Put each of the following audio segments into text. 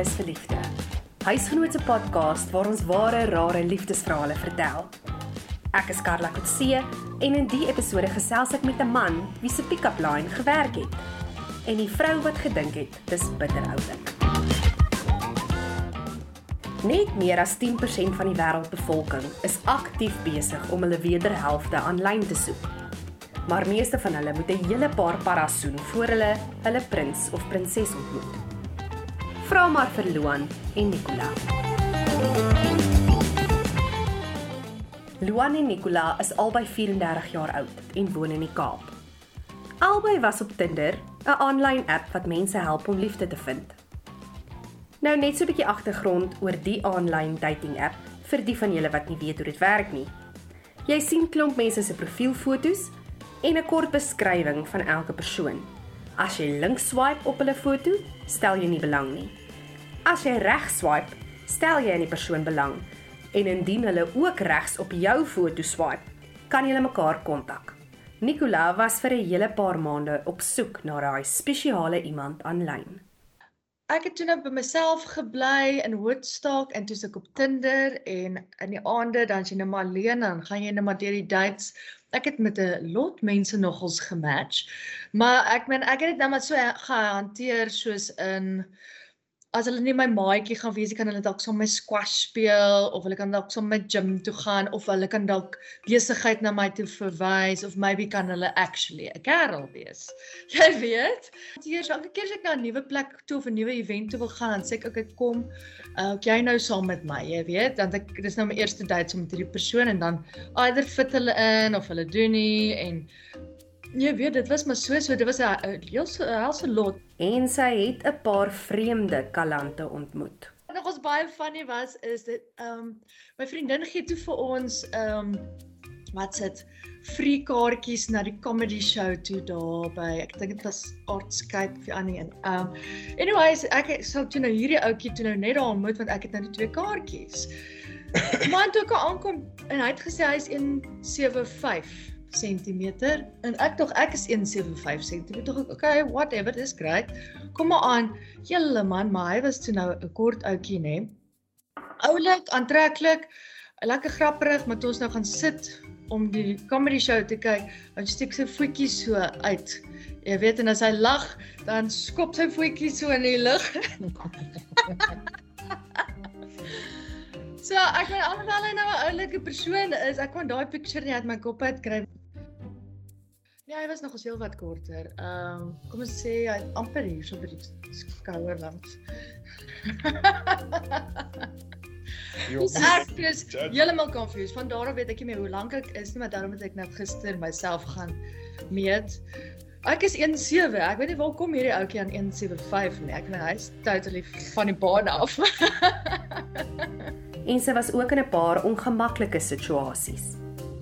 alles vir liefde. Huisgenoot se podcast waar ons ware rare liefdesverhale vertel. Ek is Karla Kotse en in die episode gesels ek met 'n man wie se pick-up line gewerk het en die vrou wat gedink het dis bitter oulik. Net meer as 10% van die wêreldbevolking is aktief besig om hulle wederhelfte aanlyn te soek. Maar meeste van hulle moet 'n hele paar paras soen voor hulle hulle prins of prinses ontmoet. Vra maar vir Luan en Nicola. Luan en Nicola is albei 34 jaar oud en woon in die Kaap. Albei was op Tinder, 'n aanlyn app wat mense help om liefde te vind. Nou net so 'n bietjie agtergrond oor die aanlyn dating app vir die van julle wat nie weet hoe dit werk nie. Jy sien klomp mense se profielfoto's en 'n kort beskrywing van elke persoon. As jy links swipe op hulle foto, stel jy nie belang nie. As jy reg swipe, stel jy in die persoon belang. En indien hulle ook regs op jou foto swipe, kan julle mekaar kontak. Nicola was vir 'n hele paar maande op soek na daai spesiale iemand aanlyn ek het toe nou by myself gebly in Woodstock en toe se ek op Tinder en in die aande dan jy nou maar alleen dan gaan jy nou maar deur die dates. Ek het met 'n lot mense nogals gematch. Maar ek meen ek het dit nou maar so gehanteer soos in as hulle nie my maatjie gaan wees, kan hulle dalk sommer squash speel of hulle kan dalk sommer gym toe gaan of hulle kan dalk besigheid na my toe verwys of maybe kan hulle actually 'n kerel wees. Jy weet. Eers elke keer as ek na 'n nuwe plek toe of 'n nuwe event toe wil gaan, dan sê ek okay, kom, uh, jy nou saam met my, jy weet, dan ek dis nou my eerste date so met hierdie persoon en dan either fit hulle in of hulle doen nie en Jy weet dit was maar so so dit was 'n heel so helse lot en sy het 'n paar vreemde kalante ontmoet. Wat nog ons baie funny was is dit ehm um, my vriendin gee toe vir ons ehm um, wat sit free kaartjies na die comedy show toe daar by ek dink dit was Artscape vir Annie en ehm um, anyways ek sou toe nou hierdie ouetjie toe nou net daar ontmoet want ek het nou die twee kaartjies. Maar toe ek aankom en hy het gesê hy's 175 cm en ek tog ek is 175 cm tog okay whatever dis great. Kom maar aan. Julle man maar hy was toe nou 'n kort ouetjie nê. Oulik aantreklik lekker grapperig maar toe ons nou gaan sit om die comedy show te kyk dan steek sy voetjies so uit. Jy weet en as hy lag dan skop sy voetjies so in die lug. So ek weet alhoewel hy nou 'n oulike persoon is, ek kon daai picture nie uit my kop uit kry Ja, hy was nog heel wat korter. Ehm, um, kom ons sê hy amper hier so by die skouer langs. Ek is heeltemal confused. Van daaroor weet ek nie meer hoe lank ek is nie, maar daarom het ek net gister myself gaan meet. Ek is 17. Ek weet nie waar kom hierdie ouetjie aan 175 nie. Ek weet hy's totally van die baan af. en sy was ook in 'n paar ongemaklike situasies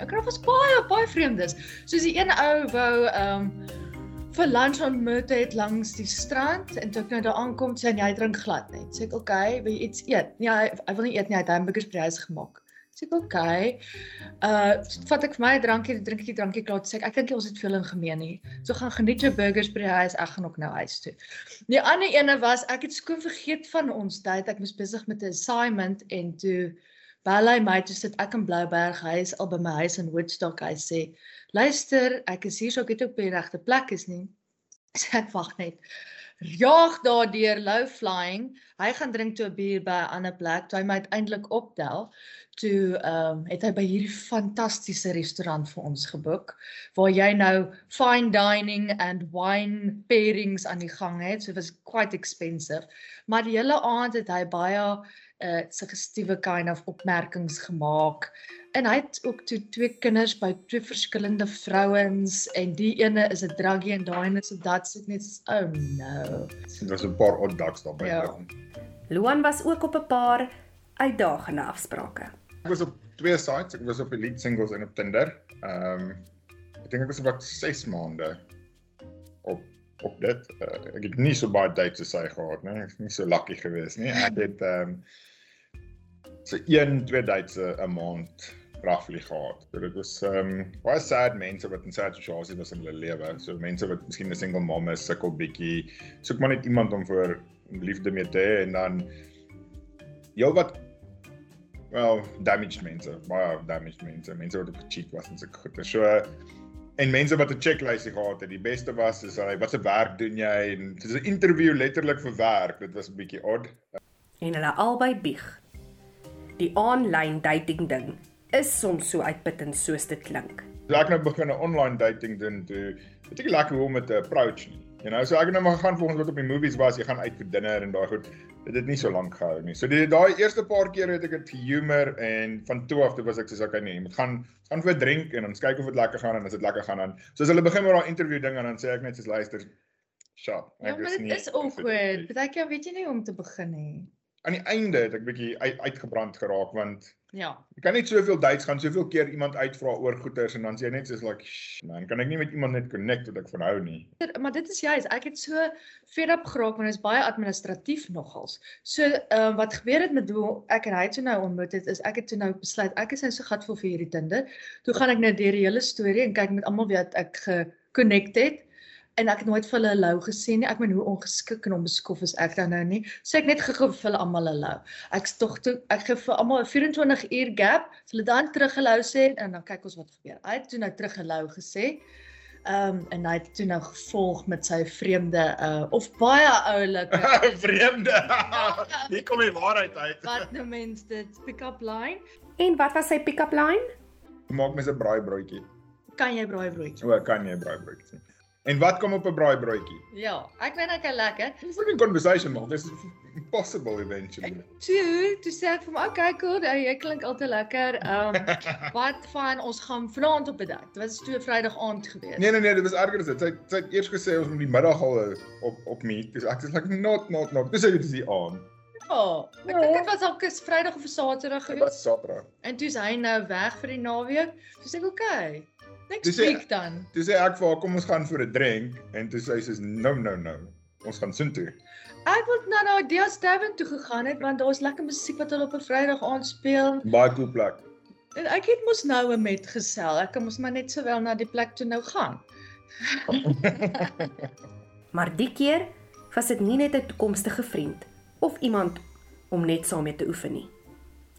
nie. Ek was baie baie vreemdes. Soos die een ou wou ehm um, vir lunch ontmoet het langs die strand en toe ek nou daar aankom sê hy drink glad net. Sê ek, "Oké, okay, wil jy iets eet?" Nee, hy, hy wil nie eet nie, hy het hamburgers by die huis gemaak. Sê ek, "Oké." Okay. Uh vat ek vir my 'n drankie, drink ek die drankie klaar. Sê ek, "Ek dink ons het veel in gemeen nie. So gaan geniet jou burgers by die huis, ek gaan ook nou huis toe." Die ander ene was ek het skoon vergeet van ons tyd. Ek was besig met 'n assignment en toe bel hy my toe sit ek in Blouberg hy is al by my huis in Woodstock hy sê luister ek is hier so ek het op die regte plek is nie. Sê ek wag net. Jaag daardeur low flying. Hy gaan drink toe 'n bier by 'n ander plek toe hy my uiteindelik optel toe ehm um, het hy by hierdie fantastiese restaurant vir ons geboek waar jy nou fine dining and wine pairings aan die gang het so it was quite expensive. Maar die hele aand het hy baie uh suggestiewe kind of opmerkings gemaak. En hy het ook toe twee kinders by twee verskillende vrouens en die ene is 'n druggie en daai ene is 'n dat sit net oh no. Dit was 'n paar odd ducks daar by. Ja. Luan was ook op 'n paar uitdagende afsprake. Ek was op twee sites, ek was op Elite Singles en op Tinder. Ehm um, ek dink ek was op 6 maande op op dit. Uh, ek het nie so baie dates as hy gehad nie. Ek is nie so lucky geweest nie. Ek het ehm um, so 1 2 dates 'n maand roughly gehad. So dit was ehm um, baie sad mense wat in sad situasies was in hulle lewe. So mense wat miskien 'n single mom is, sukkel bietjie, soek maar net iemand om vir liefde mee te hê en dan heel wat well damaged mense, baie damaged mense, mense wat op gecheat was en so goed. So en mense wat 'n checklysie gehad het. Die beste was is hy wat se werk doen jy en dis 'n interview letterlik vir werk. Dit was 'n bietjie odd. En hulle albei bieg. Die aanlyn dating ding is soms so uitputtend soos dit klink. So ek nou begin 'n online dating doen toe weet ek lekker hoe om dit te approach nie. You know, so ek het nou maar gaan volgens wat op die movies was, jy gaan uit vir dinner en daai goed dit het nie so lank gehou nie. So die daai eerste paar keer het ek dit humor en van toe af toe was ek soos okay nee, moet gaan gaan vir 'n drink en ons kyk of dit lekker gaan en as dit lekker gaan dan. So as hulle begin met daai interview ding en dan sê ek net soos luister. Shop. Ja, maar dit is awkward. Partykeer weet jy nie hoe om te begin nie. Aan die einde het ek bietjie uit, uitgebrand geraak want Ja. Jy kan net soveel dates gaan, soveel keer iemand uitvra oor goeders en dan sê jy net soos like, man, kan ek nie met iemand net connect wat ek van hou nie. Maar dit is juist, ek het so fed up geraak want dit is baie administratief nogals. So, ehm uh, wat gebeur het met hoe ek en hy toe nou ontmoet het, is ek het toe nou besluit ek is nou so gatvol vir hierdie Tinder. Toe gaan ek nou deur die hele storie en kyk met almal wie ek ge-connect het en ek het nooit vir hulle lou gesien nie. Ek meen hoe ongeskik en onbeskof is ek dan nou nie. So ek net gegee vir hulle almal 'n lou. Ek's tog toe ek gee vir almal 'n 24 uur gap. So hulle dan terug gelou sê en dan kyk ons wat gebeur. Hy het toe nou terug gelou gesê. Ehm um, en hy het toe nou gevolg met sy vreemde uh of baie oulike vreemde. Hier kom die waarheid uit. wat nou mens dit pick-up line. En wat was sy pick-up line? Maak mes 'n braaibroodjie. Kan jy braaibroodjie? O, kan jy braaibroodjie? En wat kom op 'n braaibroodjie? Ja, ek weet ek is lekker. Dis 'n conversation man. This is impossible eventually. Toe, toe sê ek vir hom, "Okay, cool, jy, jy klink altyd lekker. Ehm um, wat van ons gaan vanaand op 'n date. Dit was toe Vrydag aand gewees. Nee nee nee, dit was erger as dit. Sy sy het eers gesê ons moet die middag al op op meet. Dis ek is like not not not. Dis dit is die aan. Ja, ek dink dit was al kus Vrydag of Saterdag Dit gewees. was Saterdag. En toe's hy nou weg vir die naweek. Toe sê ek, "Okay, hy- week dan." Toe sê ek vir haar kom ons gaan vir 'n drink en toe sê sy soos no no no. Ons gaan sin toe. Ek wil na na Dias Tavern toe gegaan het want daar's lekker musiek wat hulle op 'n Vrydag aand speel. Baie cool plek. En ek het mos nou 'n met gesel. Ek kan mos maar net sowel na die plek toe nou gaan. Maar die keer was dit nie net 'n toekomstige vriend of iemand om net saam mee te oefen nie.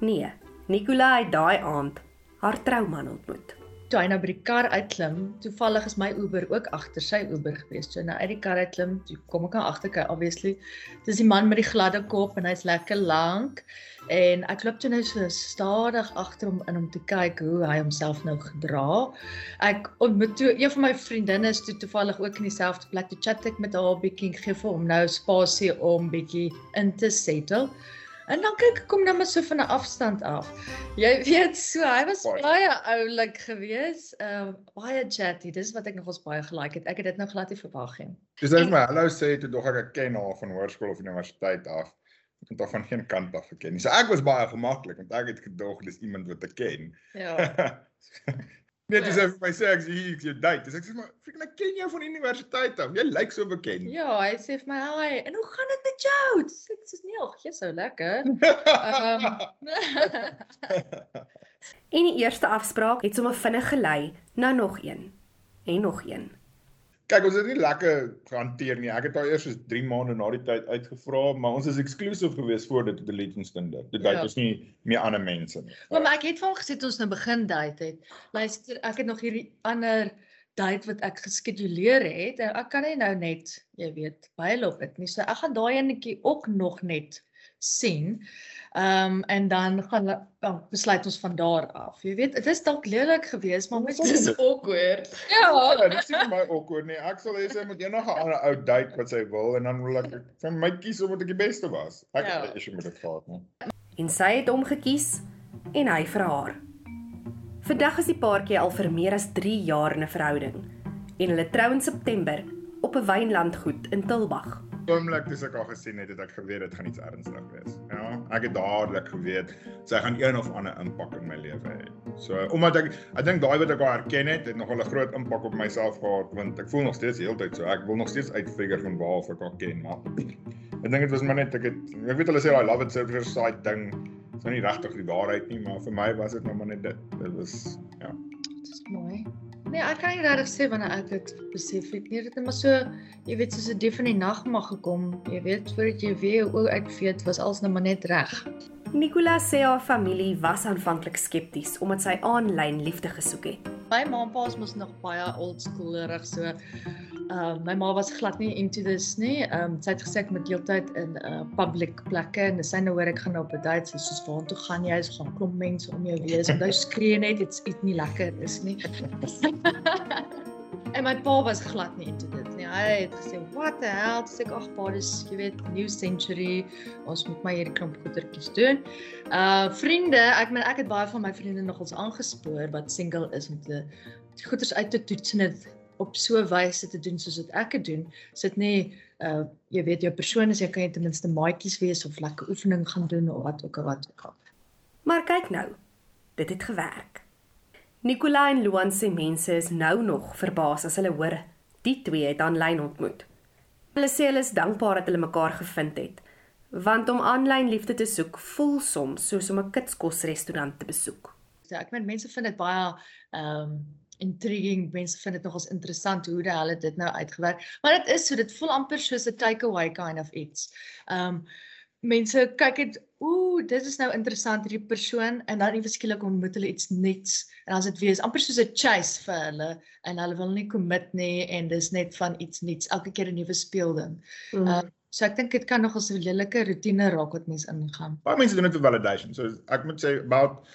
Nee, Nicola het daai aand haar trouman ontmoet. Toe hy nou by die kar uitklim, toevallig is my Uber ook agter sy Uber gewees. So nou uit die kar uitklim, toe kom ek aan agterkyk obviously. Dis die man met die gladde kop en hy's lekker lank en ek loop toe nou so stadig agter hom in om te kyk hoe hy homself nou gedra. Ek ontmoet toe een van my vriendinne is toe toevallig ook in dieselfde plek. Toe chat ek met haar bietjie en gee vir hom nou spasie om bietjie in te settle. En dan kyk ek kom nou maar so van 'n afstand af. Jy weet so, hy was Baie. baie oulik geweest. Ehm uh, baie chatty. Dis wat ek nogals baie gelike het. Ek het dit nou glad nie verwag nie. Dis net my hallo sê toe dog ek ek ken haar van hoërskool of universiteit af. Ek het haar van geen kant af geken nie. So ek was baie gemaklik want ek het gedog dis iemand wat ek ken. Ja. Net as ek vir my sê ek sê is jou date. Dis ek sê maar freaking ek ken jou van universiteit af. Jy lyk so bekend. Ja, hy sê vir my, "Hi, en hoe gaan dit met jou?" Sê ek, "Dis nie al, jy's so lekker." Ehm En die eerste afspraak het sommer vinnig gelei na nog een en nog een. Kyk, ons het nie lekker gehanteer nie. Ek het haar eers so 3 maande na die tyd uitgevra, maar ons is exclusive geweest voor dit Legion Stinder. Dit date Ja. ons nie meer ander mense nie. Maar, maar ek het vir gesê toe ons nou begin date het. Luister, ek het nog hierdie ander date wat ek geskeduleer het ek kan nie nou net, jy weet, baie op dit nie. So ek gaan daai enetjie ook nog net sien. Ehm um, en dan gaan oh, besluit ons van daar af. Jy weet, dit is dalk lelik geweest, maar mens is awkward. Ja, Ja. dit is nie vir my awkward nie. Ek sal hê sy moet enige ander ou date wat sy wil en dan wil ek van my kies omdat ek die beste was. Ek Ja. het 'n issue met dit gehad, nee. En sy het hom gekies en hy vir haar. Vandag is die paartjie al vir meer as 3 jaar in 'n verhouding en hulle trou in September op 'n wynlandgoed in Tilbag. Oomblik toe ek haar gesien het, het ek geweet dit gaan iets ernstig wees. Ja, ek het dadelik geweet sy gaan een of ander impak in my lewe hê. So, omdat ek ek dink daai wat ek haar herken het, het nogal 'n groot impak op myself gehad want ek voel nog steeds heeltyd so. Ek wil nog steeds uitfigure van waar of ek haar ken, maar ek dink dit was maar net ek het ek weet hulle sê daai love at first sight ding is nou nie regtig die waarheid nie, maar vir my was dit nou maar net dit. Dit was ja. Dis mooi. Nee, ek kan nie regtig sê wanneer ek dit besef het nie. Dit het maar so, jy weet, soos 'n dief in die nag mag gekom. Jy weet, voordat jy weer oë uitveet, was alles nou maar net reg. Nicolas sê haar familie was aanvanklik skepties omdat sy aanlyn liefde gesoek het. My ma en pa is mos nog baie oldschoolerig so. Uh my ma was glad nie into this nie. Um sy het gesê ek moet heeltyd in uh public plekke en sy nou hoor ek gaan op 'n date so soos waartoe gaan jy? Is gaan klomp mense om jou wees. Onthou skree net dit's iets nie lekker is nie. en my pa was glad nie into dit nie. Hy het gesê, "What the hell?" Dis ek ag pa, dis jy weet new century. Ons moet my hierdie klomp goedertjies doen. Uh vriende, ek meen ek het baie van my vriende nogals aangespoor wat single is om te goeders uit te toets en dit op so 'n wyse te doen soos wat ek dit doen. Sit nie uh jy weet jou persoon is jy kan jy ten minste maatjies wees of lekker oefening gaan doen of wat ook al wat ook al. Maar kyk nou, dit het gewerk. Nicola en Luan sê mense is nou nog verbaas as hulle hoor die twee het aanlyn ontmoet. Hulle sê hulle is dankbaar dat hulle mekaar gevind het, want om aanlyn liefde te soek voel soms soos om 'n kitskosrestaurant te besoek. So ek meen mense vind dit baie um intriguing. Mense vind dit nogals interessant hoe hulle dit nou uitgewerk. Maar dit is so, dit voel amper soos 'n takeaway kind of iets. Um mense kyk dit, ooh, dit is nou interessant hierdie persoon en dan ewe skielik ontmoet hulle iets nuuts en as dit weer is amper soos 'n chase vir hulle en hulle wil nie commit nie en dis net van iets nuuts elke keer 'n nuwe speelding. Mm. Um so ek dink dit kan nogals 'n lelike rotine raak wat mense ingaan. Baie mense doen dit vir validation. So ek moet sê about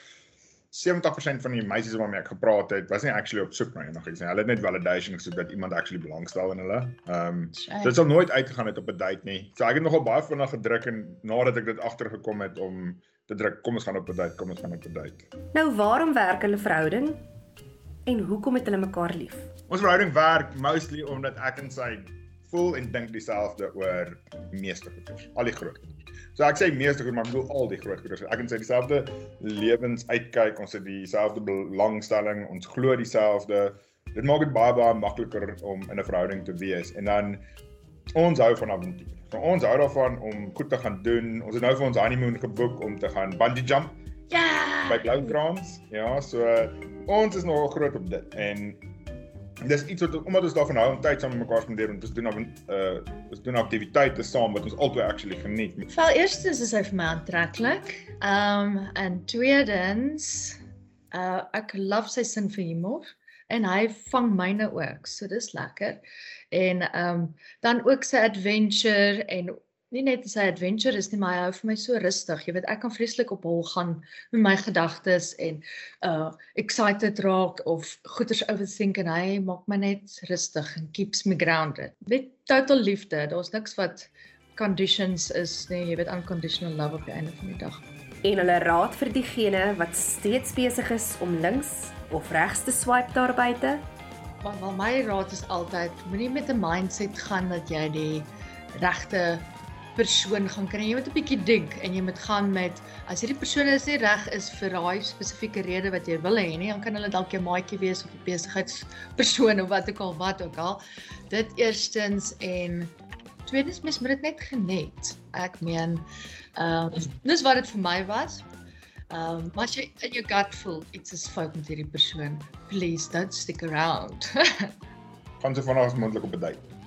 70% van die meisies waarmee ek gepraat het, was nie actually op soek na enigiets nie. Hulle het net validation gesoek dat iemand actually belangstel in hulle. Ehm um, so dit sal nooit uitgegaan het op 'n date nie. So ek het nogal baie vinnig gedruk en nadat ek dit agtergekom het om te druk, kom ons gaan op 'n date, kom ons gaan op 'n date. Nou waarom werk hulle verhouding? En hoekom het hulle mekaar lief? Ons verhouding werk mostly omdat ek en sy voel en dink dieselfde oor meeste goeders, al die groot goeders. So ek sê meeste goed, maar ek bedoel al die groot goeders. Ek kan sê dieselfde lewens uitkyk, ons het dieselfde belangstelling, ons glo dieselfde. Dit maak dit baie baie makliker om in 'n verhouding te wees. En dan ons hou van avontuur. So ons hou daarvan om goed te gaan doen. Ons het nou vir ons honeymoon geboek om te gaan bungee jump. Ja. Yeah. By Bloukrans. Ja, so ons is nogal groot op dit. En dis iets wat omdat ons daarvan hou om tyd saam met mekaar spandeer en ons doen dan uh ons doen aktiwiteite saam wat ons albei actually geniet. Wel eerstens is hy vir my aantreklik. Um en tweedens uh ek love sy sin vir humor en hy vang myne ook. So dis lekker. En um dan ook sy adventure en nie net sy adventure is nie, maar hy hou vir my so rustig. Jy weet, ek kan vreeslik op hol gaan met my gedagtes en uh excited raak of goeters overthink en hy maak my net rustig en keeps me grounded. Met total liefde. Daar's niks wat conditions is nie. Jy weet, unconditional love op die einde van die dag. En hulle raad vir diegene wat steeds besig is om links of regs te swipe daar buite. Maar, maar my raad is altyd moenie met 'n mindset gaan dat jy die regte persoon gaan kry. Jy moet 'n bietjie dink en jy moet gaan met as hierdie persoon is nie reg is vir daai spesifieke rede wat jy wil hê nie, dan kan hulle dalk jou maatjie wees of 'n besigheidspersoon of wat ook al wat ook al. Dit eerstens en tweedens mens moet dit net geniet. Ek meen ehm uh, dis wat dit vir my was. Ehm um, as jy in jou gut voel iets is fout met hierdie persoon, please don't stick around. gaan so vanaand moontlik op 'n date.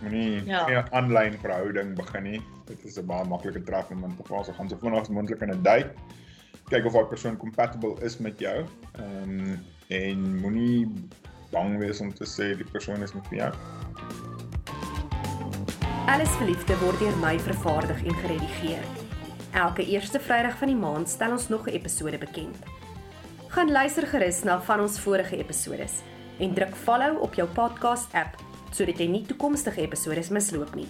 Moenie ja. 'n aanlyn verhouding begin nie. Dit is 'n baie maklike trap om in te val. So gaan so vinnig as moontlik in 'n date. Kyk of daai persoon compatible is met jou. Ehm um, en moenie bang wees om te sê die persoon is nie vir jou. Alles verliefde word deur my vervaardig en geredigeer. Elke eerste Vrydag van die maand stel ons nog 'n episode bekend. Gaan luister gerus na van ons vorige episode en druk follow op jou podcast app sodat jy nie toekomstige episode misloop nie.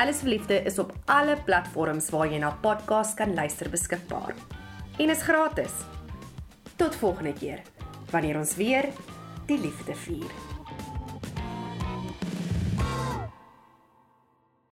Alles verliefde is op alle platforms waar jy na podcast kan luister beskikbaar. En is gratis. Tot volgende keer wanneer ons weer die liefde vier.